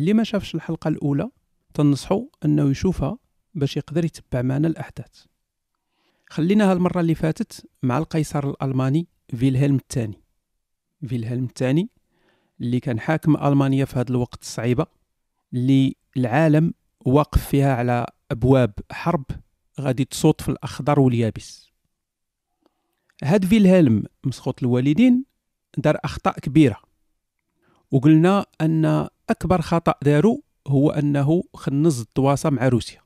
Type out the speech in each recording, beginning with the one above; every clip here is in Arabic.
اللي ما شافش الحلقة الأولى تنصحو أنه يشوفها باش يقدر يتبع معنا الأحداث. خلينا هالمرة اللي فاتت مع القيصر الألماني فيلهلم الثاني. فيلهلم الثاني اللي كان حاكم ألمانيا في هذا الوقت الصعيبة اللي العالم واقف فيها على أبواب حرب غادي تصوت في الأخضر واليابس. هاد فيلهلم مسخوط الوالدين دار أخطاء كبيرة. وقلنا أن أكبر خطأ دارو هو أنه خنز التواصل مع روسيا.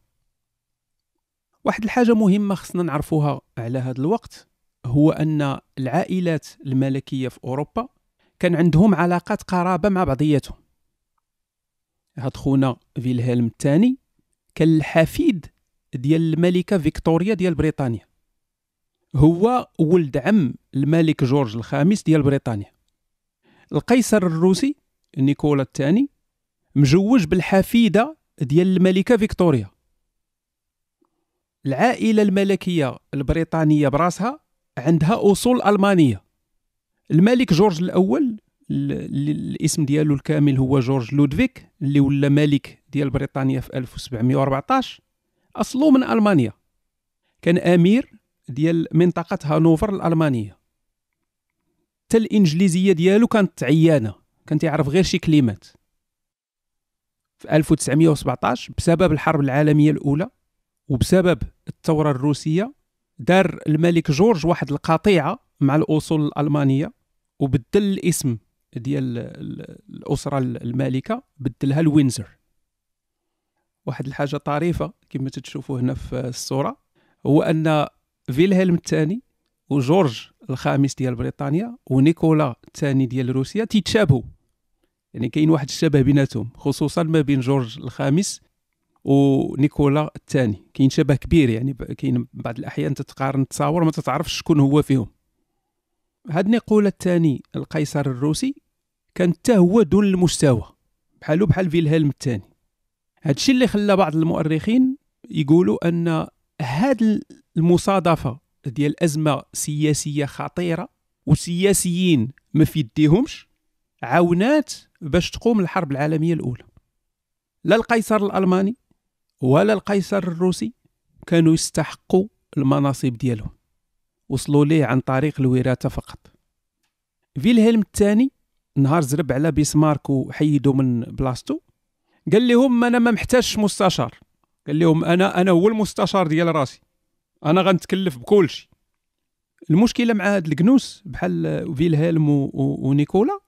واحد الحاجة مهمة خصنا نعرفوها على هذا الوقت هو أن العائلات الملكية في أوروبا كان عندهم علاقات قرابة مع بعضياتهم. هاد خونا فيلهلم الثاني كان الحفيد ديال الملكة فيكتوريا ديال بريطانيا. هو ولد عم الملك جورج الخامس ديال بريطانيا. القيصر الروسي نيكولا الثاني مجوج بالحفيدة ديال الملكة فيكتوريا. العائلة الملكية البريطانية براسها عندها أصول ألمانية. الملك جورج الأول الاسم ديالو الكامل هو جورج لودفيك اللي ولا ملك ديال بريطانيا في 1714 اصله من ألمانيا. كان أمير ديال منطقة هانوفر الألمانية. حتى الإنجليزية ديالو كانت عيانة كان تعرف غير شي كلمات. في 1917 بسبب الحرب العالمية الأولى وبسبب الثورة الروسية دار الملك جورج واحد القطيعه مع الأصول الألمانية وبدل الاسم ديال الأسرة المالكة بدلها لوينزر. واحد الحاجة طريفة كما تشوفوا هنا في الصورة هو أن فيلهلم الثاني وجورج الخامس ديال بريطانيا ونيكولا الثاني ديال روسيا تيتشابهوا. يعني كاين واحد الشبه بيناتهم خصوصا ما بين جورج الخامس ونيكولا الثاني. كاين شبه كبير يعني كاين بعض الأحيان تتقارن تصاور ما تتعرفش شكون هو فيهم. هاد نيكولا الثاني القيصر الروسي كان حتى هو دون المستوى بحالو بحال فيلهلم الثاني. هادشي اللي خلى بعض المؤرخين يقولوا أن هاد المصادفة ديال أزمة سياسية خطيرة وسياسيين ما في يديهمش عاونات باش تقوم الحرب العالمية الأولى. لا القيصر الألماني ولا القيصر الروسي كانوا يستحقوا المناصب ديالهم. وصلوا ليه عن طريق الوراثة فقط. فيلهلم الثاني نهار زرب على بيسمارك وحيدوا من بلاصتو قال لهم أنا ما محتاجش مستشار. قال لهم أنا أنا هو المستشار ديال راسي. أنا غنتكلف بكل شيء المشكلة مع هاد الكنوس بحال فيلهلم ونيكولا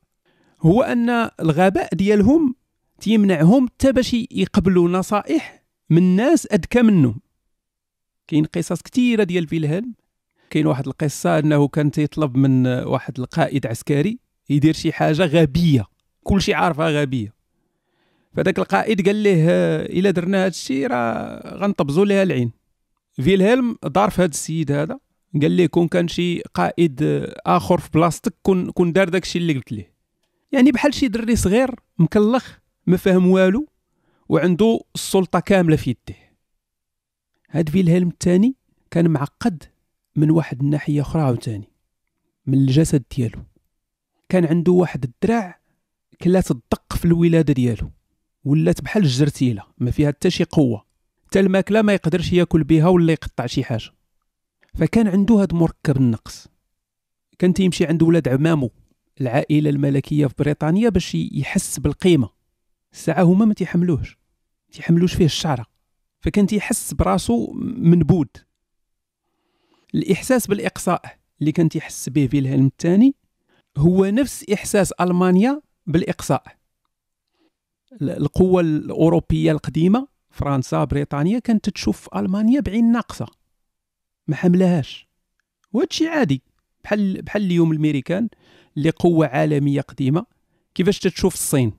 هو أن الغباء ديالهم تيمنعهم حتى باش يقبلوا نصائح من ناس أذكى منهم. كاين قصص كثيرة ديال فيلهلم كاين واحد القصة أنه كان تيطلب من واحد القائد عسكري يدير شي حاجة غبية. كل شيء عارفها غبية. فذاك القائد قال له إلا درنا هذا الشيء راه غنطبزوا ليها العين. فيلهلم دار في هذا السيد هذا. قال ليه كون كان شي قائد آخر في بلاصتك كون كون دار داك الشيء اللي قلت ليه. يعني بحال شي دري صغير مكلخ ما فاهم والو وعنده السلطة كاملة في يده هاد فيلهلم الثاني كان معقد من واحد الناحية أخرى عاوتاني من الجسد ديالو. كان عنده واحد الدراع كلات الدق في الولادة ديالو ولات بحال الجرتيله ما فيها حتى شي قوة. حتى الماكلة ما يقدرش ياكل بها ولا يقطع شي حاجة. فكان عنده هاد مركب النقص. كان تيمشي عند ولاد عمامو. العائلة الملكية في بريطانيا باش يحس بالقيمة. الساعة هما ما تيحملوهش تيحملوش فيه الشعرة. فكان تيحس براسو منبود الإحساس بالإقصاء اللي كان تيحس به فيلهلم الثاني هو نفس إحساس ألمانيا بالإقصاء. القوة الأوروبية القديمة فرنسا بريطانيا كانت تشوف ألمانيا بعين ناقصة. ما حملهاش. وهادشي عادي. بحال بحال اليوم الميريكان اللي قوه عالمية قديمة. كيفاش تتشوف الصين؟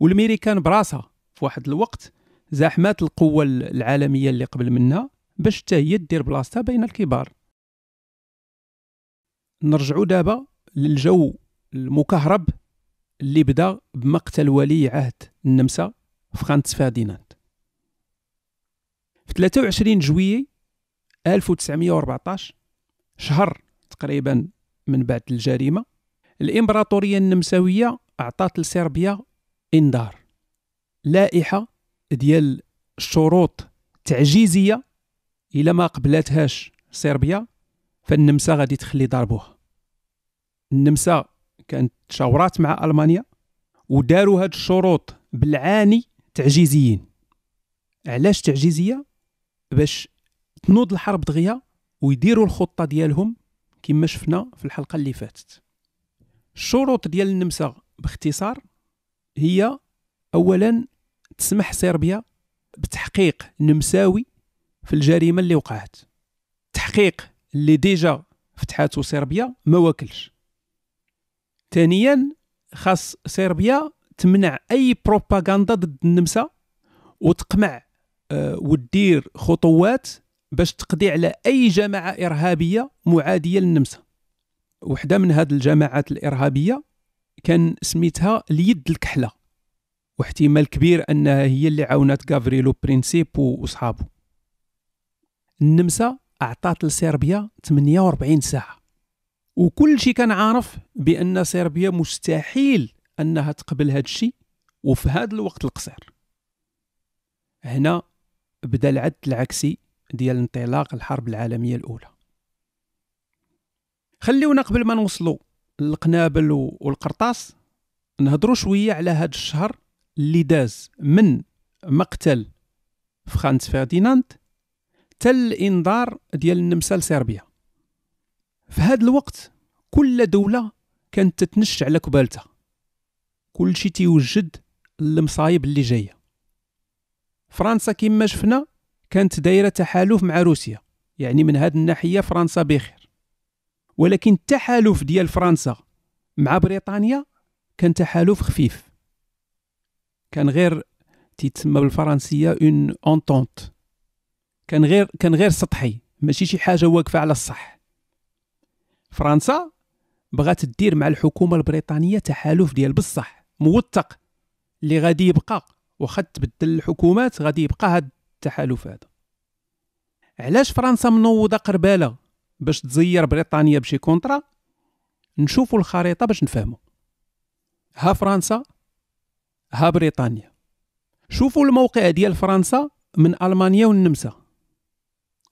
والميريكان براسها في واحد الوقت زاحمات القوة العالمية اللي قبل منها باش حتى هي دير بلاصتها بين الكبار. نرجعوا دابا للجو المكهرب اللي بدا بمقتل ولي عهد النمسا فرانس فرديناند في 23 جويي 1914 شهر تقريبا من بعد الجريمة. الإمبراطورية النمساوية اعطت لصربيا إنذار. لائحة ديال الشروط التعجيزيه الا ما قبلاتهاش صربيا فالنمسا غادي تخلي ضربوها النمسا كانت تشاورات مع ألمانيا وداروا هاد الشروط بالعاني تعجيزيين. علاش تعجيزية؟ باش تنوض الحرب دغيا ويديروا الخطة ديالهم كما شفنا في الحلقة اللي فاتت. الشروط ديال النمسا باختصار هي اولا تسمح صربيا بتحقيق نمساوي في الجريمة اللي وقعت. تحقيق اللي déjà فتحاتو صربيا ما واكلش. ثانيا خاص صربيا تمنع أي بروباغندا ضد النمسا وتقمع أه ودير خطوات باش تقضي على أي جماعة إرهابية معادية للنمسا. وحدة من هذه الجماعات الإرهابية كان سميتها اليد الكحلة. واحتمال كبير أنها هي اللي عاونت غافريلو برينسيب وصحابه النمسا أعطات لصربيا 48 ساعة. وكل شيء كان عارف بأن صربيا مستحيل أنها تقبل هذا الشيء وفي هذا الوقت القصير. هنا بدأ العد العكسي ديال انطلاق الحرب العالمية الأولى. خليونا قبل ما نوصلوا للقنابل والقرطاس. نهضروا شوية على هذا الشهر اللي داز من مقتل فرانس فرديناند حتى الإنذار ديال النمسا لصربيا في هذا الوقت كل دولة كانت تتنش على كبالتها كل شيء تيوجد المصايب اللي جاية. فرنسا كما شفنا كانت دايرة تحالف مع روسيا يعني من هذه الناحية فرنسا بخير. ولكن التحالف ديال فرنسا مع بريطانيا كان تحالف خفيف. كان غير تيتسمى بالفرنسية une entente كان غير كان غير سطحي ماشي شي حاجة واقفة على الصح. فرنسا بغات دير مع الحكومة البريطانية تحالف ديال بصح موثق اللي غادي يبقى واخا تبدل الحكومات غادي يبقى هذا التحالف هذا. علاش فرنسا منوضة قربالة باش تزير بريطانيا بشي contrat نشوفوا الخريطة باش نفهموا. ها فرنسا ها بريطانيا. شوفوا الموقع ديال فرنسا من ألمانيا والنمسا.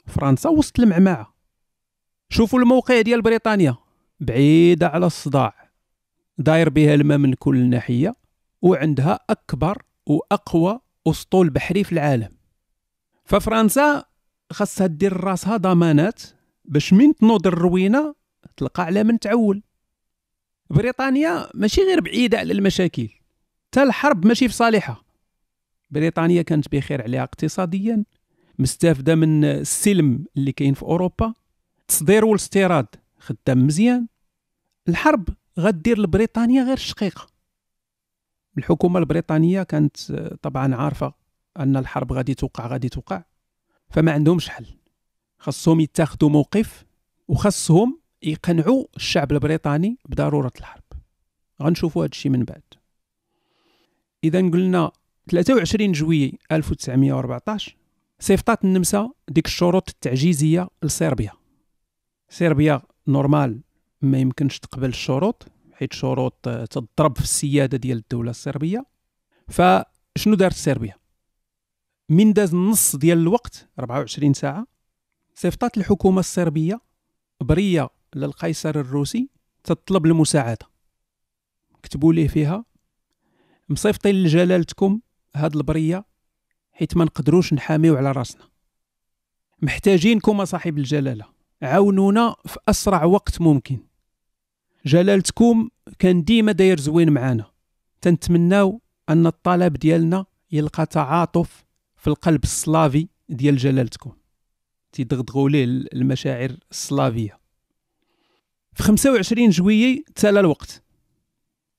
فرنسا وسط المعمعة. شوفوا الموقع ديال بريطانيا بعيدة على الصداع. داير بها الماء من كل ناحية وعندها أكبر وأقوى أسطول بحري في العالم. ففرنسا خاصها دير راسها ضمانات باش من تنوض الروينة تلقى على من تعول. بريطانيا ماشي غير بعيدة على المشاكل حتى الحرب ماشي في صالحها. بريطانيا كانت بخير عليها اقتصاديا مستافدة من السلم اللي كاين في أوروبا. تصدير والاستيراد خدام مزيان. الحرب غدير لبريطانيا غير شقيقة. الحكومة البريطانية كانت طبعا عارفة أن الحرب غادي توقع غادي توقع. فما عندهمش حل. خاصهم يتاخذوا موقف وخاصهم يقنعوا الشعب البريطاني بضرورة الحرب. غنشوفوا هذا الشيء من بعد. إذا قلنا 23 جويي 1914 صيفطات النمسا ديك الشروط التعجيزية لصربيا صربيا نورمال ما يمكنش تقبل الشروط حيت شروط تضرب في السيادة ديال الدولة الصربيه فشنو دارت صربيا من داز النص ديال الوقت 24 ساعة صيفطات الحكومة الصربية برية للقيصر الروسي تطلب المساعدة. كتبوا ليه فيها مصيفطين لجلالتكم هاد البرية حيت ما نقدروش نحاميو على راسنا. محتاجينكم صاحب الجلالة عاونونا في أسرع وقت ممكن. جلالتكم كان ديما داير زوين معانا. تنتمناو أن الطلب ديالنا يلقى تعاطف في القلب السلافي ديال جلالتكم. تيدغدغوا ليه المشاعر السلافية. في 25 جويي تلا الوقت.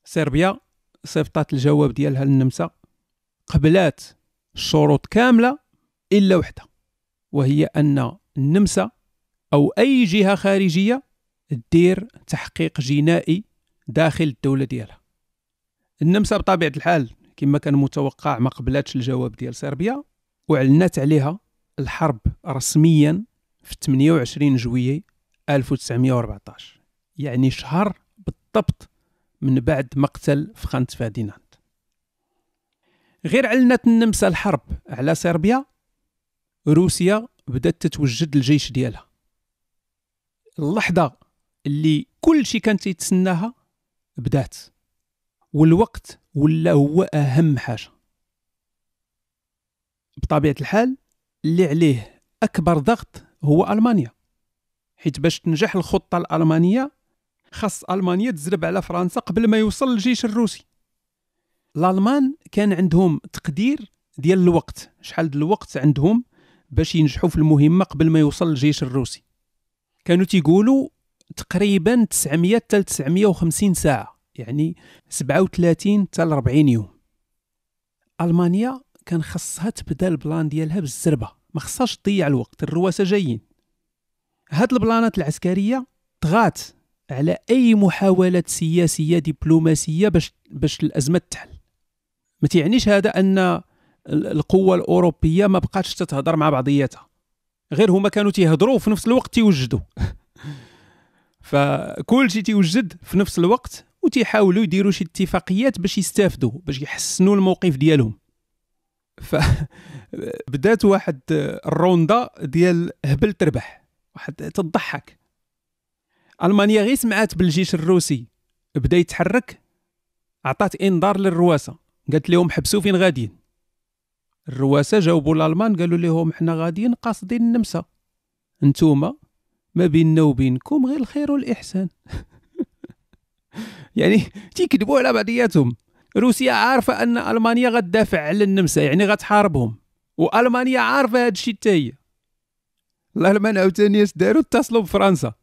صربيا صيفطات الجواب ديالها للنمسا. قبلات الشروط كاملة إلا وحدة وهي أن النمسا أو أي جهة خارجية دير تحقيق جنائي داخل الدولة ديالها. النمسا بطبيعة الحال كما كان متوقع ما قبلاتش الجواب ديال صربيا وأعلنت عليها الحرب رسميا في 28 جويي 1914 يعني شهر بالضبط من بعد مقتل فرانس فرديناند غير علنت النمسا الحرب على صربيا روسيا بدأت تتوجد الجيش ديالها. اللحظة اللي كل شيء كان تيتسناها بدات والوقت ولا هو أهم حاجة. بطبيعة الحال اللي عليه أكبر ضغط هو ألمانيا. حيت باش تنجح الخطة الألمانية خاص ألمانيا تزرب على فرنسا قبل ما يوصل الجيش الروسي. الألمان كان عندهم تقدير ديال الوقت شحال الوقت عندهم باش ينجحوا في المهمة قبل ما يوصل الجيش الروسي. كانوا تيقولوا تقريبا 900 حتى 950 ساعة يعني 37 حتى 40 يوم. ألمانيا كان خصها تبدا البلان ديالها بالزربة. ما خصهاش تضيع الوقت الرواسه جايين. هاد البلانات العسكرية طغات على أي محاولات سياسية دبلوماسية باش باش الأزمة تحل. ما تيعنيش هذا أن القوة الأوروبية ما بقاتش تتهضر مع بعضياتها. غير هما كانوا تيهضروا وفي نفس الوقت تيوجدوا. فكل شيء تيوجد في نفس الوقت وتيحاولوا يديروا شي اتفاقيات باش يستافدوا باش يحسنوا الموقف ديالهم. ف بدات واحد الروندا ديال هبل تربح واحد تضحك. ألمانيا غير سمعات بالجيش الروسي بدا يتحرك عطات إنذار للرواسة. قالت لهم حبسوا فين غاديين. الرواسة جاوبوا الألمان قالوا لهم حنا غاديين قاصدين النمسا. انتوما ما بيننا وبينكم غير الخير والإحسان. يعني تيكذبوا على بعضياتهم. روسيا عارفة أن ألمانيا غتدافع على النمسا يعني غتحاربهم. وألمانيا عارفة هذا الشيء حتى هي. الألمان عاوتاني اش داروا؟ اتصلوا بفرنسا.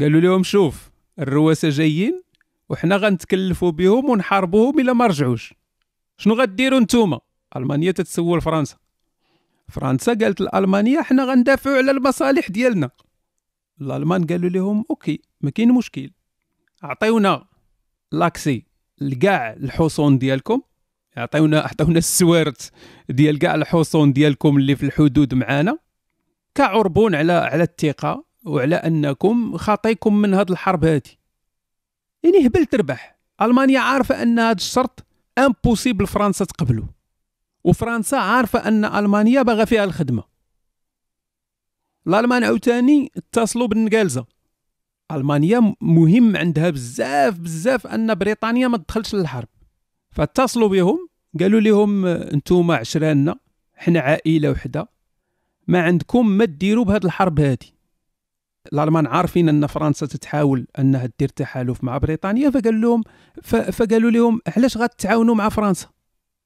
قالوا لهم شوف الرواسة جايين وحنا غنتكلفوا بهم ونحاربوهم إلا ما رجعوش. شنو غديروا نتوما؟ ألمانيا تتسول فرنسا. فرنسا قالت لألمانيا حنا غندافعوا على المصالح ديالنا. الألمان قالوا لهم OK ما كاين مشكل. عطيونا l'accès. لكاع الحصون ديالكم. عطيونا عطيونا السوارت ديال كاع الحصون ديالكم اللي في الحدود معانا. كعربون على على الثقة وعلى أنكم خاطيكم من هذه الحرب هذه يعني هبل تربح ألمانيا عارفة أن هذا الشرط impossible فرنسا تقبله وفرنسا عارفة أن ألمانيا باغا فيها الخدمة. الألمان عاوتاني اتصلوا بالنقالزة. ألمانيا مهم عندها بزاف بزاف أن بريطانيا ما تدخلش للحرب. فاتصلوا بهم قالوا لهم أنتم عشراننا حنا عائلة وحدة ما عندكم ما ديروا بهذه الحرب هذه الألمان عارفين أن فرنسا تتحاول أنها دير تحالف مع بريطانيا فقال لهم فقالوا لهم علاش غتعاونوا مع فرنسا؟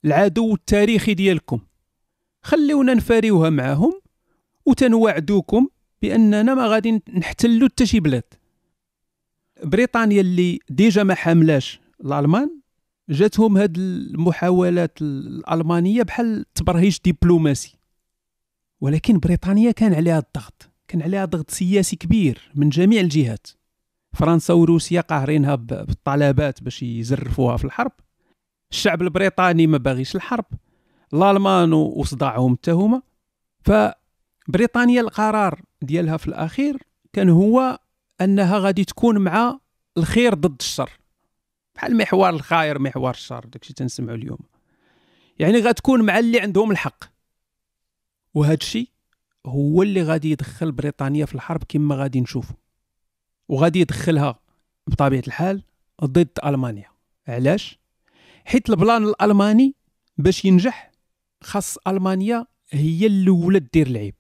العدو التاريخي ديالكم. خليونا نفاريوها معاهم وتنوعدوكم بأننا ما غادي نحتلوا حتى شي بلاد. بريطانيا اللي ديجا ما حاملاش الألمان جاتهم هاد المحاولات الألمانية بحال تبرهيج دبلوماسي ولكن بريطانيا كان عليها الضغط كان عليها ضغط سياسي كبير من جميع الجهات. فرنسا وروسيا قاهرينها بالطلبات باش يزرفوها في الحرب. الشعب البريطاني ما باغيش الحرب. الألمان وصداعهم حتى هما. فبريطانيا القرار ديالها في الأخير كان هو أنها غادي تكون مع الخير ضد الشر. بحال محور الخير محور الشر داكشي تنسمعوا اليوم. يعني غتكون مع اللي عندهم الحق. وهذا الشيء هو اللي غادي يدخل بريطانيا في الحرب كما غادي نشوفوا وغادي يدخلها بطبيعة الحال ضد ألمانيا. علاش؟ حيت البلان الألماني باش ينجح خاص ألمانيا هي الاولى دير العيب.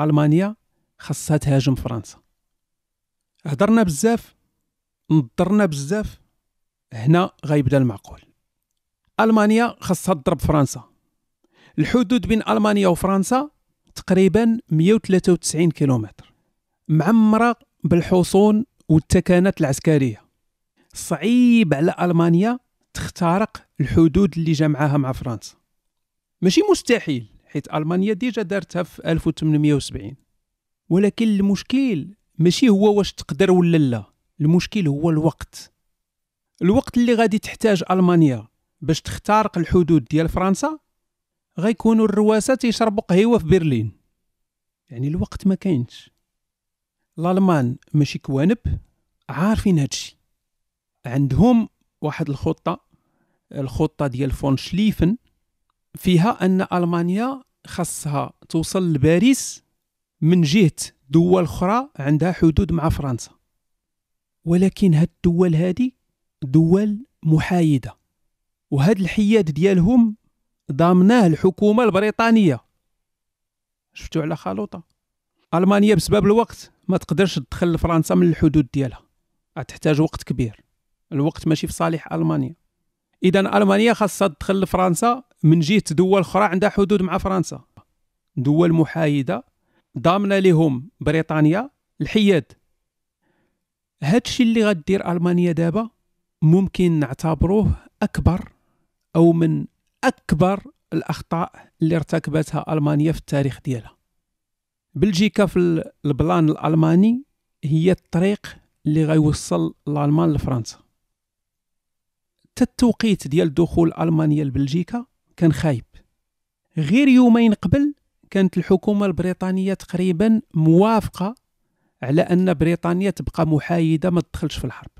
ألمانيا خاصها تهاجم فرنسا. هضرنا بزاف نضرنا بزاف هنا غيبدا المعقول. ألمانيا خاصها تضرب فرنسا. الحدود بين ألمانيا وفرنسا تقريبا 193 كيلومتر. معمرة بالحصون والتكانات العسكرية. صعيب على ألمانيا تخترق الحدود اللي جمعها مع فرنسا. ماشي مستحيل حيت ألمانيا ديجا دارتها في 1870 ولكن المشكل ماشي هو واش تقدر ولا لا. المشكل هو الوقت. الوقت اللي غادي تحتاج ألمانيا باش تخترق الحدود ديال فرنسا غيكونوا الرواسات يشربوا قهوه في برلين. يعني الوقت ما كاينش. الألمان ماشي كوانب عارفين هادشي. عندهم واحد الخطة الخطة ديال فون شليفن فيها أن ألمانيا خاصها توصل لباريس من جهة دول أخرى عندها حدود مع فرنسا. ولكن هاد الدول هادي دول محايدة وهاد الحياد ديالهم ضامناه الحكومة البريطانية. شفتوا على خلوطة؟ ألمانيا بسبب الوقت ما تقدرش تدخل فرنسا من الحدود ديالها تحتاج وقت كبير. الوقت ماشي في صالح ألمانيا. إذا ألمانيا خاصها تدخل لفرنسا من جهة دول أخرى عندها حدود مع فرنسا. دول محايدة ضامنة لهم بريطانيا؟ الحياد. هادشي اللي غدير ألمانيا دابا ممكن نعتبروه أكبر أو من أكبر الأخطاء اللي ارتكبتها ألمانيا في التاريخ ديالها. بلجيكا في البلان الألماني هي الطريق اللي غيوصل الألمان لفرنسا. التوقيت ديال دخول ألمانيا لبلجيكا كان خايب. غير يومين قبل كانت الحكومة البريطانية تقريبا موافقة على أن بريطانيا تبقى محايدة ما تدخلش في الحرب.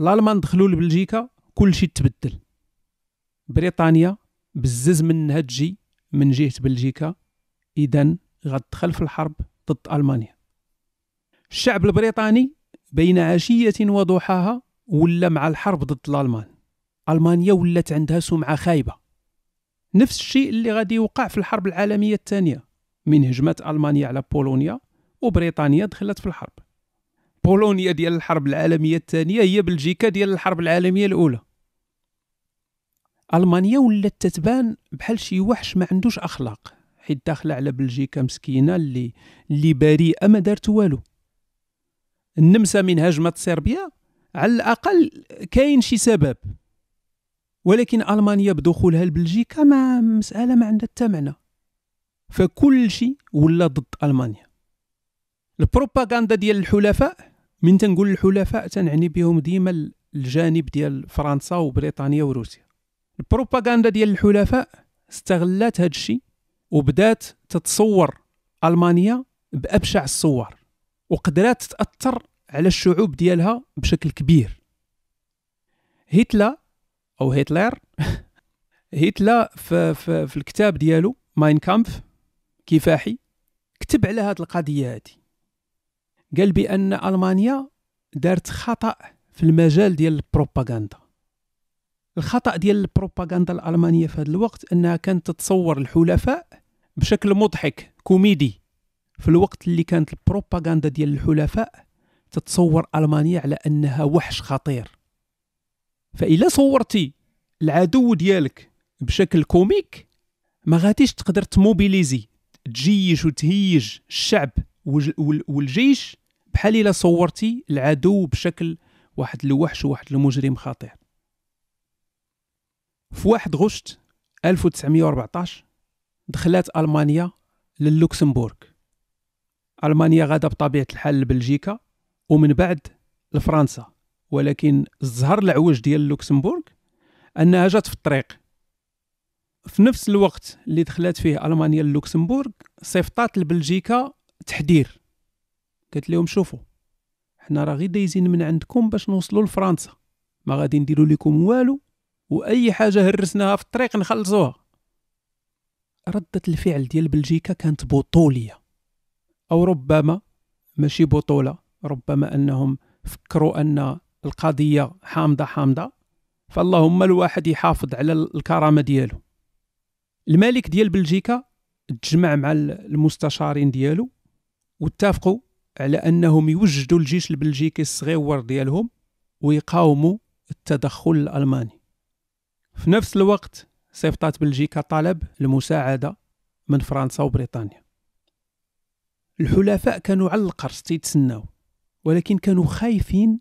الألمان دخلوا لبلجيكا كل شيء تبدل. بريطانيا بزز منها تجي من جهة بلجيكا اذا غتدخل في الحرب ضد ألمانيا. الشعب البريطاني بين عشية وضحاها ولا مع الحرب ضد الألمان. ألمانيا ولات عندها سمعة خايبة. نفس الشيء اللي غادي يوقع في الحرب العالمية الثانية. من هجمت ألمانيا على بولونيا وبريطانيا دخلت في الحرب. بولونيا ديال الحرب العالمية الثانية هي بلجيكا ديال الحرب العالمية الأولى. ألمانيا ولات تتبان بحال شي وحش ما عندوش أخلاق حيت داخلة على بلجيكا مسكينة اللي اللي بريئة ما دارت والو. النمسا من هجمة صربيا على الأقل كاين شي سبب. ولكن ألمانيا بدخولها لبلجيكا ما مسألة ما عندها حتى معنى. فكل شيء ولا ضد ألمانيا. البروباغندا ديال الحلفاء من تنقول الحلفاء تنعني بهم ديما الجانب ديال فرنسا وبريطانيا وروسيا. البروباغندا ديال الحلفاء استغلات هذا الشيء وبدات تتصور ألمانيا بأبشع الصور وقدرات تأثر على الشعوب ديالها بشكل كبير. هتلر أو هتلر. هتلر في, في, في الكتاب ديالو Mein Kampf كفاحي كتب على هذه القضية هذه قال بأن ألمانيا دارت خطأ في المجال ديال البروباغندا. الخطأ ديال البروباغندا الألمانية في هذا الوقت أنها كانت تتصور الحلفاء بشكل مضحك كوميدي. في الوقت اللي كانت البروباغندا ديال الحلفاء تتصور ألمانيا على أنها وحش خطير. فإلا صورتي العدو ديالك بشكل comique ما غاديش تقدر تموبيليزي. تجيش وتهيج الشعب والجيش بحال إلا صورتي العدو بشكل واحد الوحش وواحد المجرم خطير. في واحد غشت 1914 دخلت ألمانيا للوكسمبورغ ألمانيا غادا بطبيعة الحال لبلجيكا ومن بعد لفرنسا. ولكن الزهر العوج ديال لوكسمبورغ انها جات في الطريق. في نفس الوقت اللي دخلت فيه ألمانيا للوكسمبورغ صيفطات لبلجيكا تحذير. قالت لهم شوفوا حنا راه غير دايزين من عندكم باش نوصلوا لفرنسا. ما غادي نديروا لكم والو وأي حاجة هرسناها في الطريق نخلصوها. ردة الفعل ديال بلجيكا كانت بطولية. أو ربما ماشي بطولة ربما أنهم فكروا أن القضية حامضة حامضة فاللهم الواحد يحافظ على الكرامة ديالو. الملك ديال بلجيكا تجمع مع المستشارين ديالو واتفقوا على أنهم يوجدوا الجيش البلجيكي الصغير ديالهم ويقاوموا التدخل الألماني. في نفس الوقت صيفطات بلجيكا طلب المساعدة من فرنسا وبريطانيا. الحلفاء كانوا على القرص تيتسناو ولكن كانوا خايفين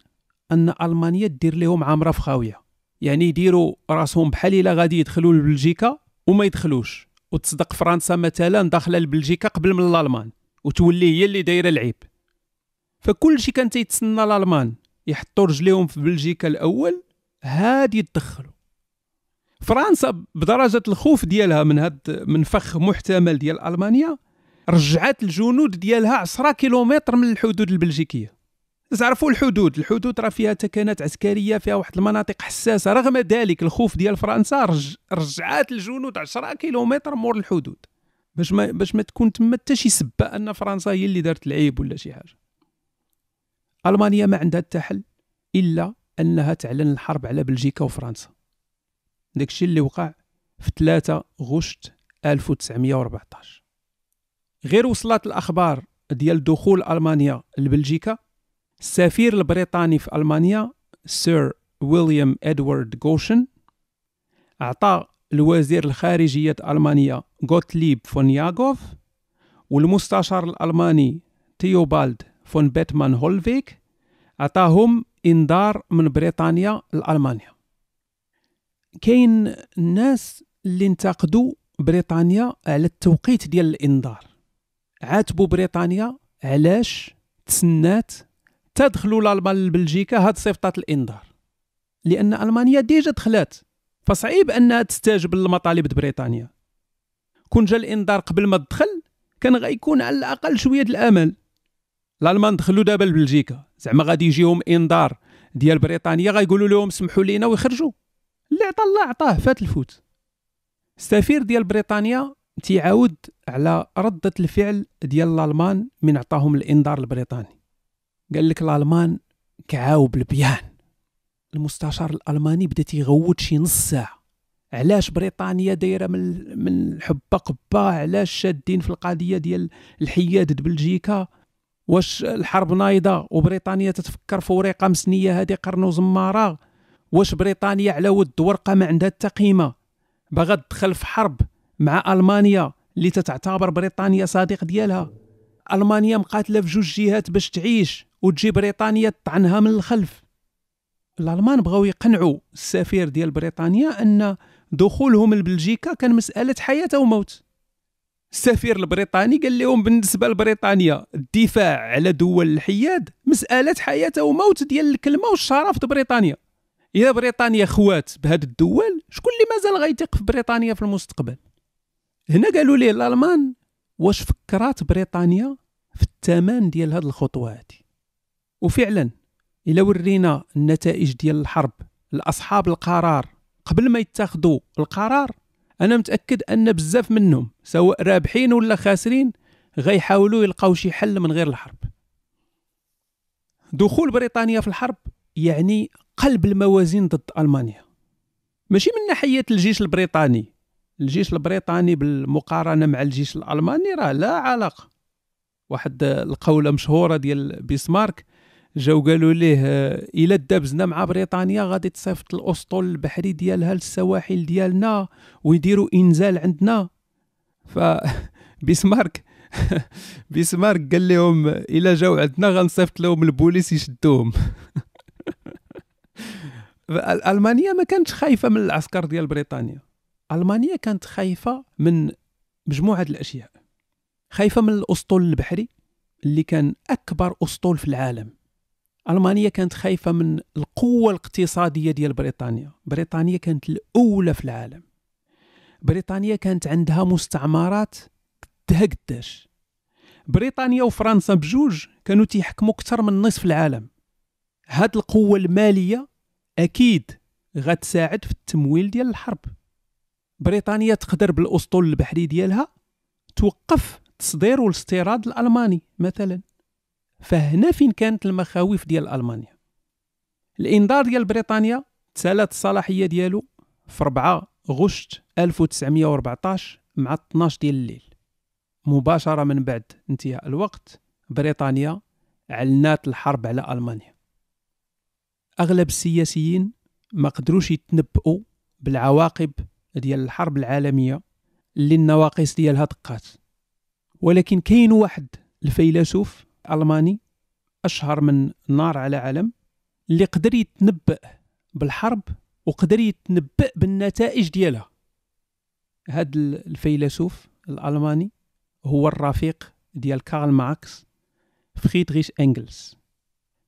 أن ألمانيا دير لهم عامره في خاويه يعني يديروا رأسهم بحال إلا غادي يدخلوا لبلجيكا وما يدخلوش. وتصدق فرنسا مثلا داخلة لبلجيكا قبل من الألمان وتولي هي اللي دايرة العيب. فكل شيء كان تيتسنى الألمان يحطوا رجليهم في بلجيكا الأول هادي يدخلوا. فرنسا بدرجة الخوف ديالها من هاد من فخ محتمل ديال ألمانيا رجعت الجنود ديالها 10 كيلومتر من الحدود البلجيكية. تعرفوا الحدود. الحدود راه فيها تكنات عسكرية فيها واحد المناطق حساسة. رغم ذلك الخوف ديال فرنسا رج... رجعات الجنود 10 كيلومتر مور الحدود. باش ما باش ما تكون تما حتى شي سبة أن فرنسا هي اللي دارت العيب ولا شي حاجة. ألمانيا ما عندها حتى حل إلا أنها تعلن الحرب على بلجيكا وفرنسا. داكشي اللي وقع في 3 غشت 1914 غير وصلت الأخبار ديال دخول ألمانيا لبلجيكا السفير البريطاني في ألمانيا سير ويليام إدوارد غوشن أعطى الوزير الخارجية ألمانيا غوتليب فون ياغوف والمستشار الألماني تيوبالد فون بيتمان هولفيك عطاهم إنذار من بريطانيا لألمانيا. كاين الناس اللي انتقدوا بريطانيا على التوقيت ديال الإنذار. عاتبوا بريطانيا علاش تسنات حتى دخلوا الالمان لبلجيكا عاد صيفطات الإنذار. لأن ألمانيا déjà دخلات. فصعيب انها تستجب للمطالب بريطانيا كون جا الإنذار قبل ما تدخل كان غيكون على الأقل شوية الأمل. الألمان دخلوا دابا لبلجيكا. زعما غادي يجيهم إنذار ديال بريطانيا غيقولوا لهم سمحوا لينا ويخرجوا. اللي عطى الله عطاه فات الفوت. السفير ديال بريطانيا تيعاود على ردة الفعل ديال الألمان من عطاهم الإنذار البريطاني. قال لك الألمان كعاو بالبيان المستشار الألماني بدا تيغوت شي نص ساعة. علاش بريطانيا دايرة من من حبه قبة؟ علاش شادين في القضية ديال الحياد بلجيكا واش الحرب نايضة وبريطانيا تتفكر في ورقه مسنية هذه قرن وزمارة؟ واش بريطانيا على ود ورقة ما عندها حتى قيمه باغا تدخل في حرب مع ألمانيا اللي تتعتبر بريطانيا صديق ديالها. ألمانيا مقاتلة في جوج جهات باش تعيش وتجي بريطانيا تطعنها من الخلف. الألمان بغاو يقنعوا السفير ديال بريطانيا أن دخولهم لبلجيكا كان مسألة حياة أو موت السفير البريطاني قال لهم بالنسبة لبريطانيا الدفاع على دول الحياد مسألة حياة أو موت ديال الكلمة والشرف د بريطانيا. إذا بريطانيا خوات بهاد الدول شكون اللي مازال غيثق في بريطانيا في المستقبل؟ هنا قالوا ليه الألمان واش فكرات بريطانيا في الثمن ديال هاد الخطوة هادي. وفعلا إلا ورينا النتائج ديال الحرب لاصحاب القرار قبل ما يتخذوا القرار أنا متأكد أن بزاف منهم سواء رابحين ولا خاسرين غيحاولوا يلقاو شي حل من غير الحرب. دخول بريطانيا في الحرب يعني قلب الموازين ضد ألمانيا. ماشي من ناحية الجيش البريطاني. الجيش البريطاني بالمقارنة مع الجيش الألماني راه لا علاقة. واحد القولة مشهورة ديال بيسمارك جاو قالوا ليه إلا دابزنا مع بريطانيا غادي تصيفط الأسطول البحري ديالها للسواحل ديالنا ويديروا إنزال عندنا. ف بيسمارك بيسمارك قال لهم إلا جاو عندنا غنصيفط لهم البوليس يشدوهم. ألمانيا ما كانتش خايفة من العسكر ديال بريطانيا. ألمانيا كانت خايفة من مجموعة الأشياء. خايفة من الأسطول البحري اللي كان أكبر أسطول في العالم. ألمانيا كانت خايفة من القوة الاقتصادية ديال بريطانيا. بريطانيا كانت الأولى في العالم. بريطانيا كانت عندها مستعمرات قدها قداش بريطانيا وفرنسا بجوج كانوا تيحكموا أكثر من نصف العالم. هاد القوة المالية أكيد غتساعد في التمويل ديال الحرب. بريطانيا تقدر بالأسطول البحري ديالها توقف التصدير والاستيراد الألماني مثلا. فهنا فين كانت المخاوف ديال ألمانيا؟ الإنذار ديال بريطانيا تسالات الصلاحيه ديالو في 4 غشت 1914 مع 12 ديال الليل. مباشرة من بعد انتهاء الوقت بريطانيا اعلنات الحرب على ألمانيا. أغلب السياسيين ما قدروش يتنبؤوا بالعواقب ديال الحرب العالمية اللي النواقص ديالها دقات. ولكن كاين واحد الفيلسوف ألماني أشهر من نار على علم اللي قدر يتنبأ بالحرب وقدر يتنبأ بالنتائج ديالها. هاد الفيلسوف الألماني هو الرفيق ديال كارل ماركس فريدريش انجلز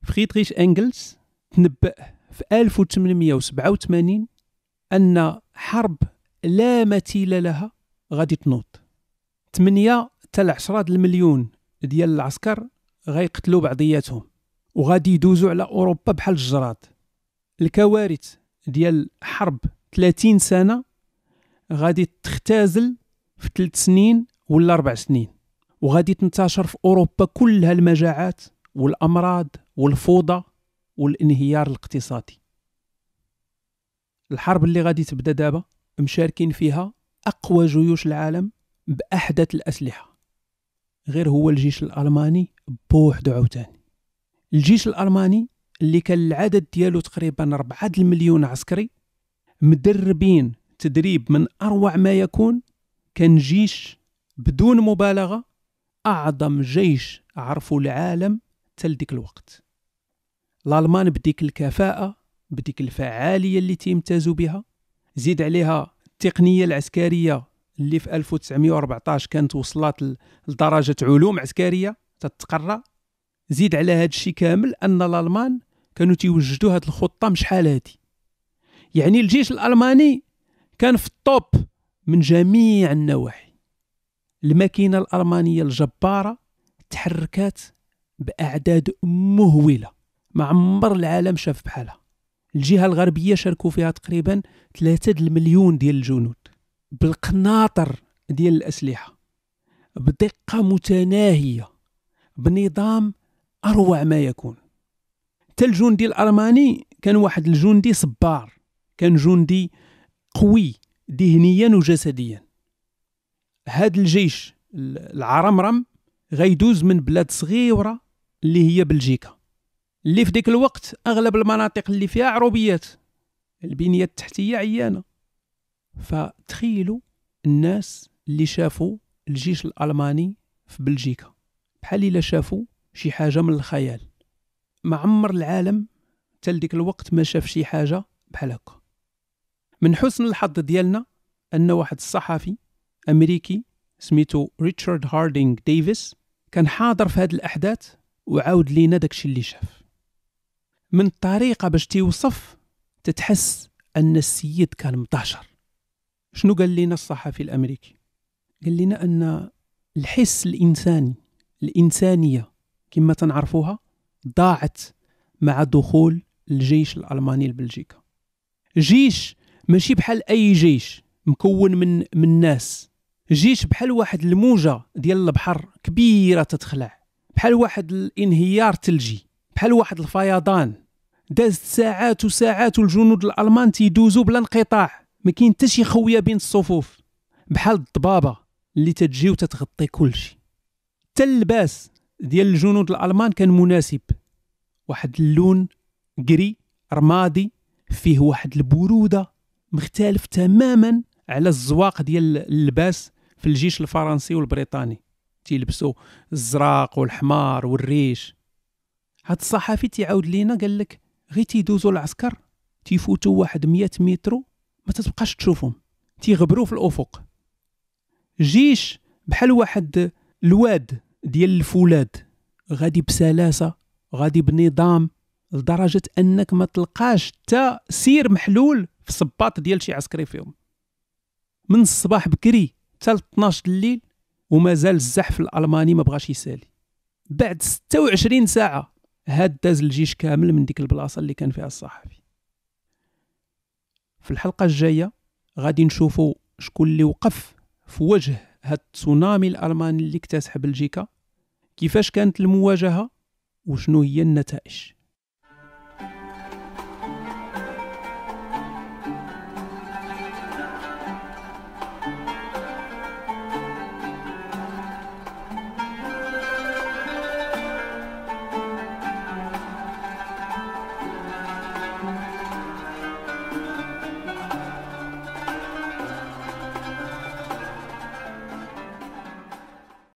فريدريش انجلز تنبأ في 1887 أن حرب لا مثيل لها غادي تنوض. 8 حتى 10 المليون ديال العسكر غيقتلوا بعضياتهم وغادي يدوزوا على أوروبا بحال الجراد. الكوارث ديال حرب 30 سنة غادي تختزل في ثلاث سنين ولا أربع سنين وغادي تنتشر في أوروبا كلها المجاعات والأمراض والفوضى والانهيار الاقتصادي. الحرب اللي غادي تبدأ دابا مشاركين فيها أقوى جيوش العالم بأحدث الأسلحة. غير هو الجيش الألماني بوحدو عاوتاني. الجيش الألماني اللي كان العدد ديالو تقريبا 4 المليون عسكري مدربين تدريب من أروع ما يكون كان جيش بدون مبالغة أعظم جيش عرفوا العالم تل ديك الوقت. الألمان بديك الكفاءة بديك الفعالية اللي تيمتازوا بها زيد عليها التقنية العسكرية اللي في 1914 كانت وصلت لدرجة علوم عسكرية تتقرا زيد على هذا الشيء كامل أن الألمان كانوا تيوجدوا هذه الخطة مش شحال هادي. يعني الجيش الألماني كان في الطوب من جميع النواحي. الماكينة الألمانية الجبارة تحركات بأعداد مهولة. ما عمر العالم شاف بحالها. الجهة الغربية شاركوا فيها تقريبا 3 المليون ديال الجنود. بالقناطر ديال الأسلحة بدقة متناهية بنظام أروع ما يكون. حتى الجندي الالماني كان واحد الجندي صبار كان جندي قوي ذهنيا وجسديا. هذا الجيش العرمرم غيدوز من بلاد صغيرة اللي هي بلجيكا اللي في ديك الوقت أغلب المناطق اللي فيها عروبيات البنية التحتية عيانة. فتخيلوا الناس اللي شافوا الجيش الألماني في بلجيكا. بحال إلا شافوا شي حاجة من الخيال. ما عمر العالم حتى لديك الوقت ما شاف شي حاجة بحال هكا. من حسن الحظ ديالنا أن واحد الصحفي أمريكي سميتو ريتشارد هاردينغ ديفيس كان حاضر في هذه الأحداث وعاود لينا داكشي اللي شاف. من الطريقة باش تيوصف تتحس أن السيد كان مطهشر شنو قال لنا الصحفي الأمريكي؟ قال لنا أن الحس الإنساني الإنسانية كما تنعرفوها ضاعت مع دخول الجيش الألماني لبلجيكا. جيش ماشي بحال أي جيش مكون من من ناس. جيش بحال واحد الموجة ديال البحر كبيرة تتخلع. بحال واحد الانهيار ثلجي بحال واحد الفيضان. دازت ساعات وساعات والجنود الألمان تيدوزوا بلا انقطاع. ما كاين حتى شي خويه بين الصفوف بحال الضبابة اللي تتجي وتتغطي كلشي حتى اللباس ديال الجنود الألمان كان مناسب. واحد اللون قري رمادي فيه واحد البرودة مختلف تماما على الزواق ديال اللباس في الجيش الفرنسي والبريطاني. تيلبسوا الزراق والحمار والريش. هاد الصحفي تيعاود لينا قال لك غير تيدوزوا العسكر تيفوتوا واحد 100 متر ما تتبقاش تشوفهم. تيغبروا في الأفق. جيش بحال واحد الواد ديال الفولاد. غادي بسلاسة غادي بنظام لدرجة أنك ما تلقاش حتى سير محلول في صباط ديال شي عسكري فيهم. من الصباح بكري حتى 12 الليل ومازال الزحف الألماني ما بغاش يسالي. بعد 26 ساعة هاد داز الجيش كامل من ديك البلاصة اللي كان فيها الصحفي. في الحلقة الجاية غادي نشوفوا شكون اللي وقف في وجه هاد التسونامي الألماني اللي اكتسح بلجيكا كيفاش كانت المواجهة وشنو هي النتائج.